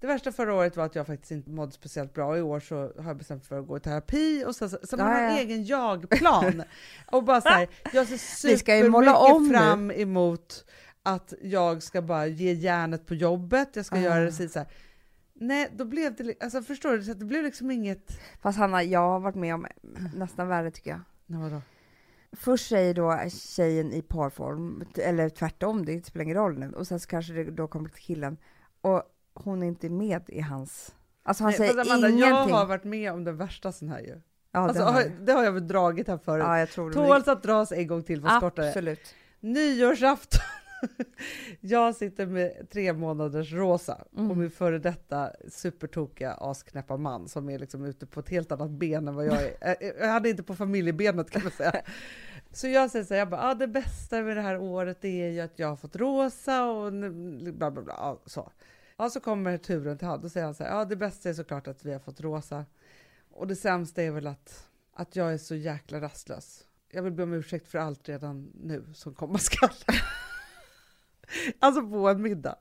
det värsta förra året var att jag faktiskt inte mådde speciellt bra och i år så har jag bestämt mig för att gå i terapi och så, så, så man har en egen jag-plan. och bara så här, jag ser supermycket fram emot att jag ska bara ge järnet på jobbet, jag ska Ah. göra det så här. Nej, då blev det, alltså förstår du, så det blev liksom inget, Fast Hanna, jag har varit med om nästan värre tycker jag. nej vadå? Först säger då tjejen i parform, eller tvärtom, det spelar ingen roll nu. Och sen så kanske det då kommer till killen och hon är inte med i hans... Alltså han Nej, säger Amanda, ingenting. Jag har varit med om den värsta sån här ju. ja, Alltså, det har det har jag väl dragit här förut. ja, jag tror. Tåls att dras en gång till fast kortare. Absolut. Nyårsafton. jag sitter med tre månaders Rosa Mm. och min före detta supertokiga asknäppa man som är liksom ute på ett helt annat ben än vad jag är. Jag hade inte på familjebenet kan man säga. Så jag säger så här, jag bara, ah, det bästa med det här året är ju att jag har fått Rosa och bla bla bla. Så. Ja, så kommer turen till han. Då säger han så här, ja det bästa är såklart att vi har fått Rosa. Och det sämsta är väl att, att jag är så jäkla rastlös. Jag vill be om ursäkt för allt redan nu som komma skall. alltså på en middag.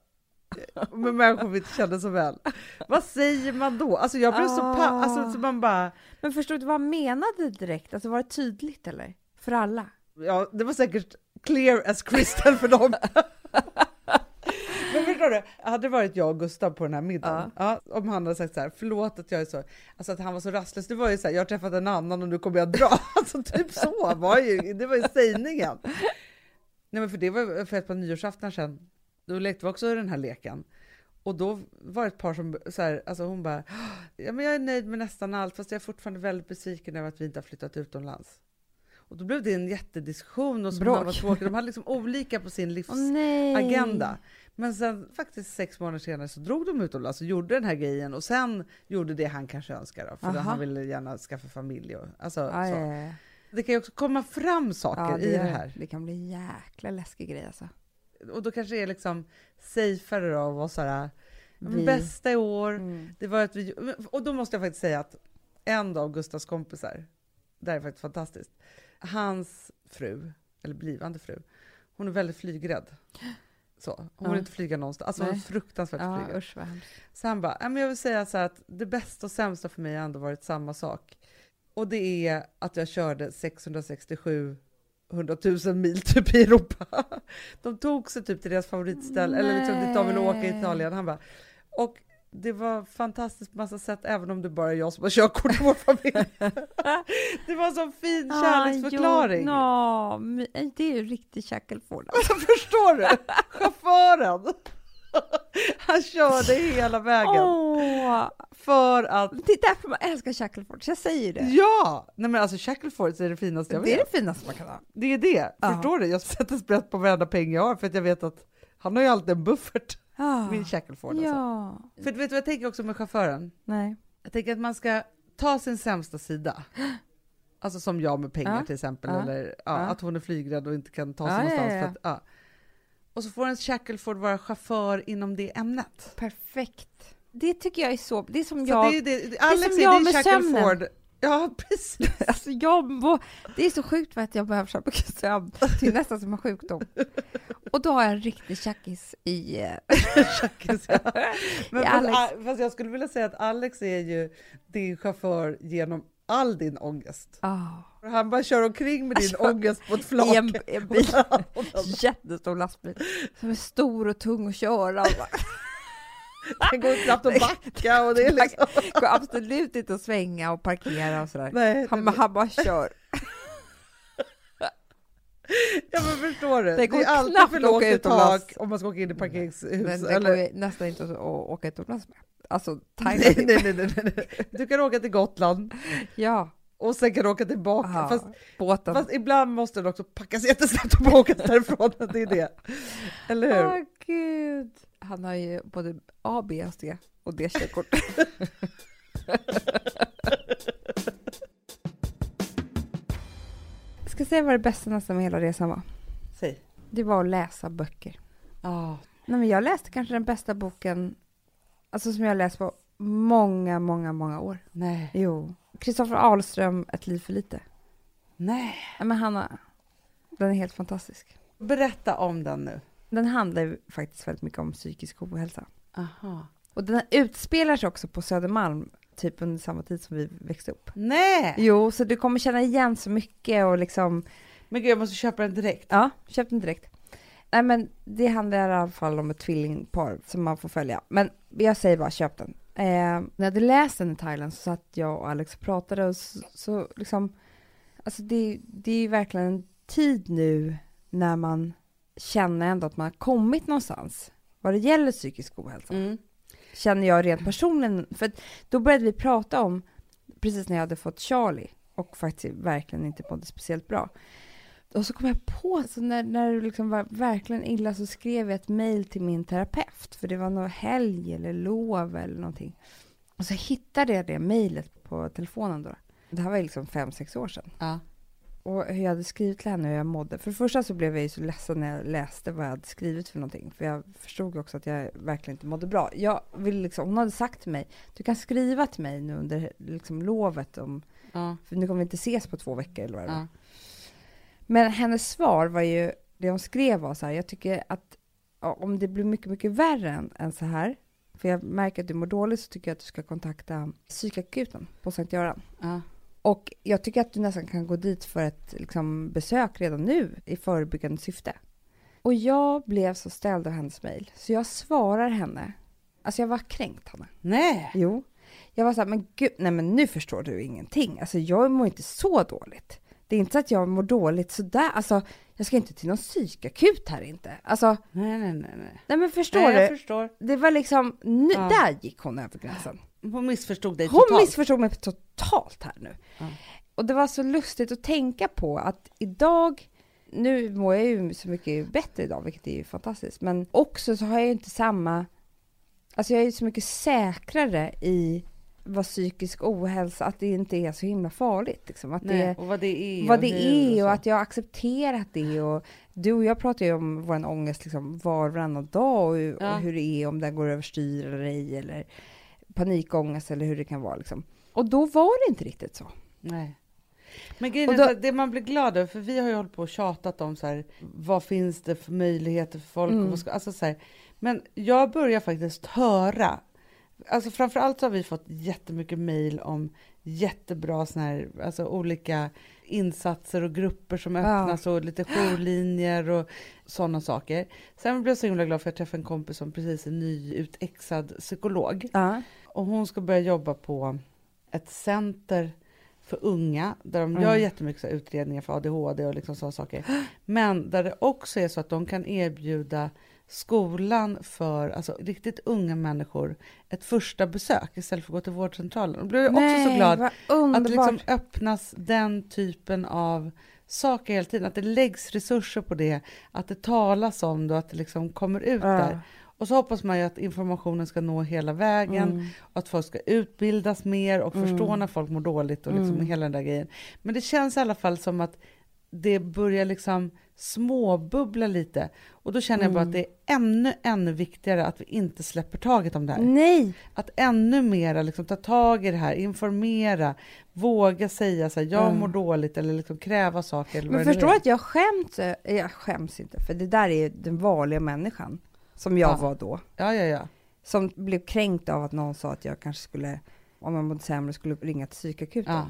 Med människor vi inte känner så väl. Vad säger man då? Alltså jag blev så pa- alltså så man bara, Men förstod du vad han menade direkt? Alltså var det tydligt eller? För alla? ja det var säkert clear as crystal för dem. Förstår du, hade det varit jag och Gustav på den här middagen, ja. om han hade sagt så här, förlåt att jag är så, alltså att han var så rastlös, det var ju så här, jag har träffat en annan och nu kommer jag dra, alltså typ så var ju, det var ju sägningen. Nej men för det var för ett par nyårsaftnar sedan, då lekte vi också den här leken. Och då var det ett par som, så här, alltså hon bara, ja men jag är nöjd med nästan allt, fast jag är fortfarande väldigt besviken över att vi inte har flyttat utomlands. Och då blev det en jättediskussion och så var. De hade liksom olika på sin livs Åh nej! agenda. Men sen faktiskt sex månader senare så drog de utomlands och gjorde den här grejen och sen gjorde det han kanske önskade då, för Aha. han ville gärna skaffa familj. Och, alltså, Ja, så. ja, ja. Det kan ju också komma fram saker Ja, i gör det här. Det kan bli en jäkla läskig grej alltså. Och då kanske det är liksom safeare då att vara så här, "Ja, men Vi- bästa i år, Mm. det var att vi, och då måste jag faktiskt säga att en av Gustavs kompisar, det här är faktiskt fantastiskt, hans fru, eller blivande fru, hon är väldigt flygrädd. Så, hon Ja. vill inte flyga någonstans, alltså Nej. fruktansvärt Ja, flygrädd. usch. Så han bara, "Ja, men jag vill säga så här att det bästa och sämsta för mig har ändå varit samma sak. Och det är att jag körde 667 100 000 mil typ i Europa. De tog sig typ till deras favoritställe, eller liksom dit de ville åka i. Italien. Han bara, och det var fantastiskt på massa sätt, även om det bara är jag som har körkort i vår familj. det var en sån fin kärleksförklaring. Ah, jo, no, men det är ju riktig Shackelford. Alltså, förstår du? Chauffören! Han körde hela vägen Åh, för att det är därför man älskar Shackelford, så jag säger det. Ja! Nej men alltså Shackleford är det finaste jag det är vet. det finaste man kan ha. Det är det. Ja. Förstår du? Jag sätter sprätt på varenda peng jag har för att jag vet att han har ju alltid en buffert, Ah, min Shackleford. Alltså. ja. För vet du vad jag tänker också med chauffören? Nej. Jag tänker att man ska ta sin sämsta sida. Alltså som jag med pengar Ja. till exempel, Ja. eller att hon är flygrädd och inte kan ta sig Ja, ja, någonstans. ja. För att. Och så får en Shackleford vara chaufför inom det ämnet. Perfekt. Det tycker jag är så... Det är som Så jag... det är det, Alex som är, jag det med sömnen. Ja, precis. Alltså jag må, det är så sjukt för att jag behöver köpa sömn till nästan som en sjukdom. Och då har jag en riktig tjackis i... eh, Shackis, ja. Men fast, Alex. A- fast jag skulle vilja säga att Alex är ju din chaufför genom all din ångest. ah, Han bara kör omkring med din Alltså, ångest på ett flak. I en, en bil, jättestor lastbil som är stor och tung att köra. Den går knappt att backa och det är liksom... går absolut inte att svänga och parkera och sådär. Nej, Han, det, han bara kör. ja men förstår du? Det Det, går är alltid för lågt åka i tak om man ska åka in i parkeringshus. Men det eller... går nästan inte att åka utomlands med. Alltså, nej, nej, nej, nej, nej. Du kan åka till Gotland. Ja, och sen kan du åka tillbaka. Ja, Fast, båten. fast ibland måste den också packas jättesnabbt och åkas därifrån. Det är det. Eller hur? Åh gud. Han har ju både A, B och C och D-körkort. Jag ska säga vad det bästa nästan med hela resan var. Säg. Det var att läsa böcker. Ja. Nej, men jag läste kanske den bästa boken alltså som jag läst på många, många, många år. Nej. Jo. Kristoffer Ahlström, Ett liv för lite. Nej. Nej, men Hanna, den är helt fantastisk. Berätta om den nu. Den handlar ju faktiskt väldigt mycket om psykisk ohälsa. Aha. Och den utspelar sig också på Södermalm, typ under samma tid som vi växte upp. Nej! Jo, så du kommer känna igen så mycket och liksom, Men gud, jag måste köpa den direkt. ja, köp den direkt. Nej men det handlar i alla fall om ett tvillingpar som man får följa. Men jag säger bara köp den. Eh, när jag hade läst den i Thailand så satt jag och Alex och pratade och så, så liksom, alltså det, det är ju verkligen en tid nu när man känner ändå att man har kommit någonstans vad det gäller psykisk ohälsa. Mm. känner jag rent personligen. För då började vi prata om, precis när jag hade fått Charlie och faktiskt verkligen inte mådde speciellt bra. Och så kom jag på, alltså när, när det liksom var verkligen illa så skrev jag ett mejl till min terapeut, för det var någon helg eller lov eller någonting. Och så hittade jag det mejlet på telefonen då. Det här var liksom fem, sex år sedan. Ja. Och hur jag hade skrivit till henne och hur jag mådde. För det första så blev jag ju så ledsen när jag läste vad jag hade skrivit för någonting. För jag förstod också att jag verkligen inte mådde bra. Jag vill liksom, hon hade sagt till mig, du kan skriva till mig nu under liksom lovet om, Ja. för nu kommer vi inte ses på två veckor eller vad det. Ja. Men hennes svar var ju, det hon skrev var så här, jag tycker att ja, om det blir mycket, mycket värre än, än så här, för jag märker att du mår dåligt så tycker jag att du ska kontakta psykakuten på Sankt Göran. Ja. Och jag tycker att du nästan kan gå dit för ett liksom, besök redan nu i förebyggande syfte. Och jag blev så ställd av hennes mejl, så jag svarar henne. Alltså jag var kränkt, Hanna. Nej! Jo. Jag var så här, men gud, nej men nu förstår du ingenting. Alltså jag mår inte så dåligt. Det är inte så att jag mår dåligt sådär. Alltså, jag ska inte till någon psykakut här inte. Alltså, Nej, nej, nej. nej. nej men förstår nej, jag du? förstår. Det var liksom, nu, Ja. där gick hon över gränsen. Hon missförstod dig Hon totalt. missförstod mig totalt här nu. Ja. Och det var så lustigt att tänka på att idag, nu mår jag ju så mycket bättre idag, vilket är ju fantastiskt, men också så har jag ju inte samma, alltså jag är ju så mycket säkrare i vad psykisk ohälsa, att det inte är så himla farligt. Liksom. Att Nej, det, och vad det är. vad och det är så. och att jag har accepterat det. Och du och jag pratar ju om vår ångest liksom var och varannan dag och, hur- Ja. och hur det är om den går överstyr eller ej, eller panikångest eller hur det kan vara. Liksom. Och då var det inte riktigt så. Nej. Men grejen är då- här, det man blir glad över, för vi har ju hållit på och tjatat om så här, vad finns det för möjligheter för folk? Mm. Och alltså så här, men jag börjar faktiskt höra, alltså framförallt så har vi fått jättemycket mejl om jättebra såna här, alltså olika insatser och grupper som Ja. öppnas och lite jourlinjer och sådana saker. Sen blev jag så himla glad för att jag träffade en kompis som precis är nyutexad psykolog. Ja. Och hon ska börja jobba på ett center för unga där de Mm. gör jättemycket så utredningar för ADHD och liksom sådana saker. Men där det också är så att de kan erbjuda skolan för alltså, riktigt unga människor ett första besök istället för att gå till vårdcentralen. Då blev jag också så glad att det liksom öppnas den typen av saker hela tiden, att det läggs resurser på det, att det talas om det och att det liksom kommer ut Ja. där. Och så hoppas man ju att informationen ska nå hela vägen Mm. och att folk ska utbildas mer och förstå Mm. när folk mår dåligt och liksom Mm. hela den där grejen. Men det känns i alla fall som att det börjar liksom småbubbla lite och då känner jag bara Mm. att det är ännu, ännu viktigare att vi inte släpper taget om det här. Nej, Att ännu mera liksom ta tag i det här, informera, våga säga så här, jag Mm. mår dåligt eller liksom kräva saker. Eller men förstår är. att jag skäms? Jag skäms inte, för det där är den vanliga människan som jag Ja. var då. Ja, ja, ja. Som blev kränkt av att någon sa att jag kanske skulle, om jag mådde sämre, skulle ringa till psykakuten. ja.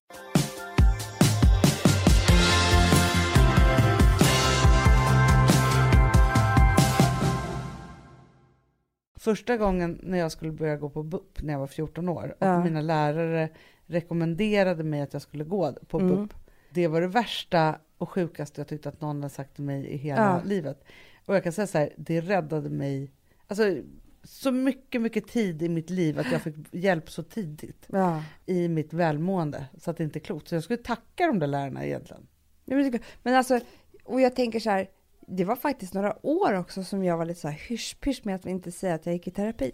Första gången när jag skulle börja gå på BUP när jag var 14 år och Ja. mina lärare rekommenderade mig att jag skulle gå på Mm. BUP. Det var det värsta och sjukaste jag tyckte att någon hade sagt till mig i hela Ja. livet. Och jag kan säga så här, det räddade mig alltså, så mycket, mycket tid i mitt liv att jag fick hjälp så tidigt Ja. i mitt välmående så att det inte är klokt. Så jag skulle tacka de där lärarna egentligen. Men alltså, och jag tänker så här, det var faktiskt några år också som jag var lite så här hysch-pysch med att inte säga att jag gick i terapi.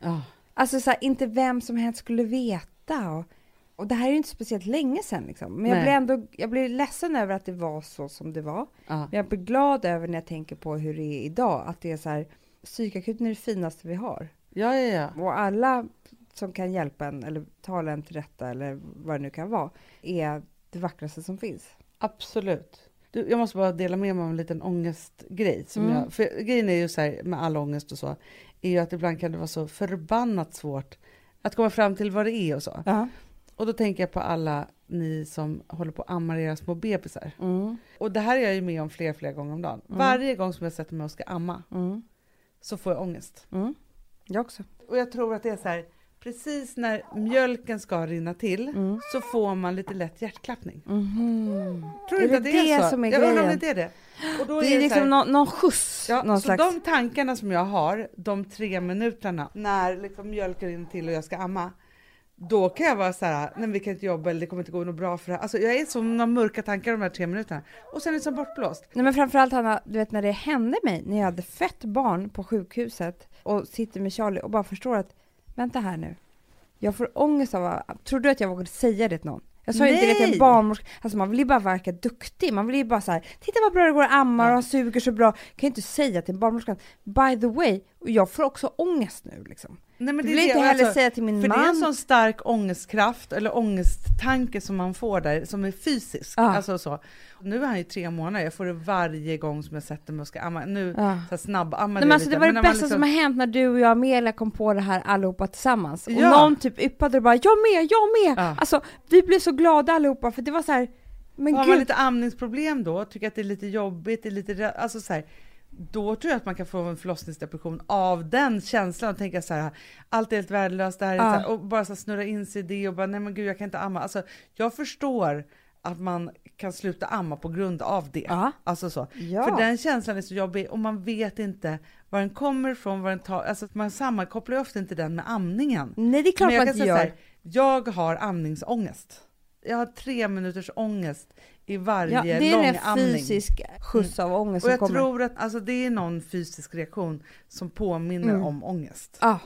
Ja. Alltså så här, inte vem som helst skulle veta. Och, och det här är ju inte speciellt länge sedan liksom. Men jag blir ändå, jag blir ledsen över att det var så som det var. Ja. Men jag blir glad över när jag tänker på hur det är idag. Att det är så här, psykakuten är det finaste vi har. ja, ja, ja. Och alla som kan hjälpa en eller tala en till rätta eller vad det nu kan vara, är det vackraste som finns. Absolut. Jag måste bara dela med mig av en liten ångestgrej. Som Mm. jag, för grejen är ju så här med all ångest och så, är ju att ibland kan det vara så förbannat svårt att komma fram till vad det är och så. Ja. Och då tänker jag på alla ni som håller på att amma era små bebisar. Mm. Och det här är jag ju med om flera, flera gånger om dagen. Mm. Varje gång som jag sätter mig och ska amma Mm. så får jag ångest. Mm. Jag också. Och jag tror att det är så här, precis när mjölken ska rinna till Mm. så får man lite lätt hjärtklappning. Mhm. Tror du Är inte det att det är det så? som är jag undrar om det är det. Och då Det är så här- liksom någon, någon skjuts. Ja, någon så slags... de tankarna som jag har, de tre minuterna när liksom mjölken rinner till och jag ska amma, då kan jag vara så här, nej vi kan inte jobba eller det kommer inte gå något bra för det här. Alltså jag är som några mörka tankar de här tre minuterna och sen är det som bortblåst. Nej men framförallt Hanna, du vet när det hände mig, när jag hade fött barn på sjukhuset och sitter med Charlie och bara förstår att, vänta här nu, jag får ångest av att, tror du att jag vågade säga det till någon? Jag sa ju inte det till en barnmorska, alltså man vill ju bara verka duktig, man vill ju bara så här, titta vad bra det går att amma och han suger så bra, kan ju inte säga till barnmorskan, by the way, och jag får också ångest nu liksom. Nej, men Jag det vill är inte det, heller alltså, säga till min För det är en man, sån stark ångestkraft eller ångesttanke som man får där som är fysisk. Ja. Alltså så. Nu är han ju tre månader, jag får det varje gång som jag sätter mig och ska amma. Nu ja. så här snabbammar Nej, men alltså, lite, det var det men man bästa liksom- som har hänt när du och jag och Amelia kom på det här allihopa tillsammans. Och Ja. någon typ yppade och bara jag med, jag med! Ja. Alltså vi blev så glada allihopa för det var så här, men har man gud. lite amningsproblem då, tycker att det är lite jobbigt, det är lite, alltså så här, då tror jag att man kan få en förlossningsdepression av den känslan och tänka så här, allt är helt värdelöst, det här är så här, och bara så snurra in sig i det och bara, nej men gud jag kan inte amma. Alltså, jag förstår att man kan sluta amma på grund av det. Ja. Alltså så. Ja. För den känslan är så jobbig och man vet inte var den kommer ifrån, var den tar, alltså man sammankopplar ju ofta inte den med amningen. Nej det är klart Men jag man inte gör. här, jag har amningsångest. Jag har tre minuters ångest i varje Ja, det är lång en amning. fysisk skjuts av ångest Och jag kommer. tror att alltså, det är någon fysisk reaktion som påminner Mm. om ångest. Ja.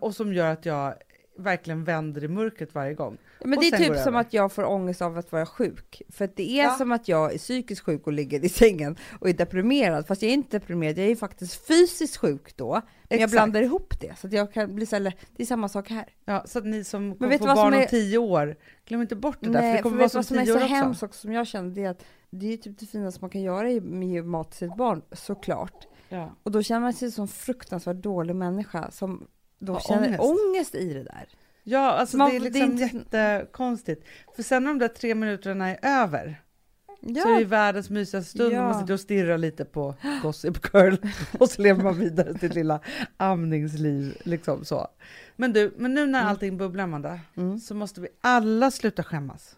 Och som gör att jag verkligen vänder i mörkret varje gång. Men Och det är typ som över. att jag får ångest av att vara sjuk. För att det är Ja. som att jag är psykiskt sjuk och ligger i sängen och är deprimerad. Fast jag är inte deprimerad, jag är faktiskt fysiskt sjuk då. Men jag Exakt. blandar ihop det. Så att jag kan bli så här, det är samma sak här. Ja, så att ni som kommer få barn om är- tio år, glöm inte bort det där, för det kommer för vara som vad som är så också. hemskt också som jag känner, det är att det är typ det finaste man kan göra med att ge mat till sitt barn, såklart. Ja. Och då känner man sig som en fruktansvärt dålig människa som då känner ångest. ångest. i det där. Ja, alltså Man- det är det är liksom inte- jättekonstigt. För sen när de där tre minuterna är över, Ja, så är det världens mysigaste stund Ja. man sitter och stirrar lite på Gossip Girl och så lever man vidare sitt lilla amningsliv. Liksom så. Men du, men nu när Mm. allting bubblar Amanda, Mm. så måste vi alla sluta skämmas.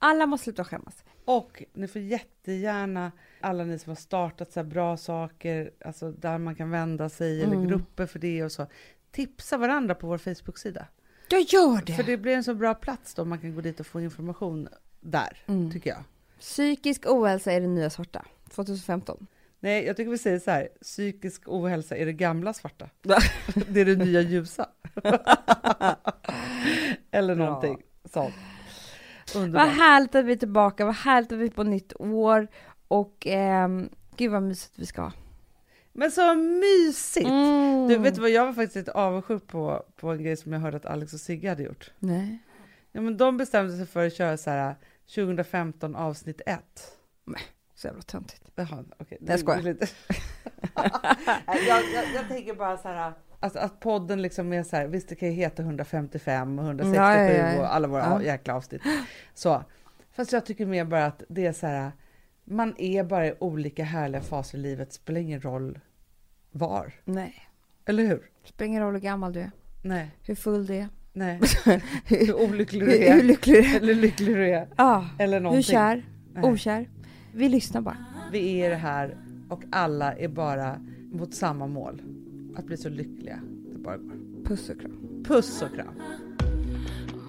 alla måste sluta skämmas. Och ni får jättegärna, alla ni som har startat så bra saker, alltså där man kan vända sig, eller Mm. grupper för det och så, tipsa varandra på vår Facebook-sida. Jag gör det! För det blir en så bra plats då man kan gå dit och få information där, Mm. tycker jag. Psykisk ohälsa är det nya svarta, 2015. Nej, jag tycker vi säger så här, psykisk ohälsa är det gamla svarta. det är det nya ljusa. Eller Bra. någonting sånt. Vad Underbart. härligt att vi är tillbaka, vad härligt att vi är på nytt år och ehm, gud vad mysigt vi ska ha. Men så mysigt! Mm. Du, vet du vad, jag var faktiskt lite avundsjuk på, på en grej som jag hörde att Alex och Sigge hade gjort. Nej. Ja, men de bestämde sig för att köra så här 2015 avsnitt 1. Så jävla töntigt. Jaha, okej. Jag skojar. Lite. Nej, jag, jag, jag tänker bara så här, alltså att podden liksom är så här, visst det kan ju heta 155 och 167 Ja, ja, ja. och alla våra Ja. jäkla avsnitt. Så. Fast jag tycker mer bara att det är så här, man är bara i olika härliga faser i livet, spelar ingen roll var. Nej. Eller hur? Spelar ingen roll hur gammal du är, Nej, hur full du är, nej. hur, olycklig du är. hur lycklig du är. Eller lycklig du är. Ja. Eller någonting. Hur kär, Nej. okär. Vi lyssnar bara. Vi är det här och alla är bara mot samma mål. Att bli så lyckliga det bara går. Puss och kram. Puss och kram.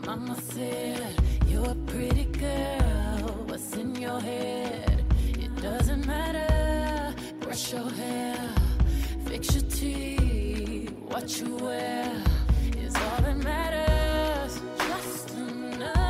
Mama said, You're a pretty girl. What's in your head? Doesn't matter, brush your hair, fix your teeth, what you wear is all that matters. Just enough.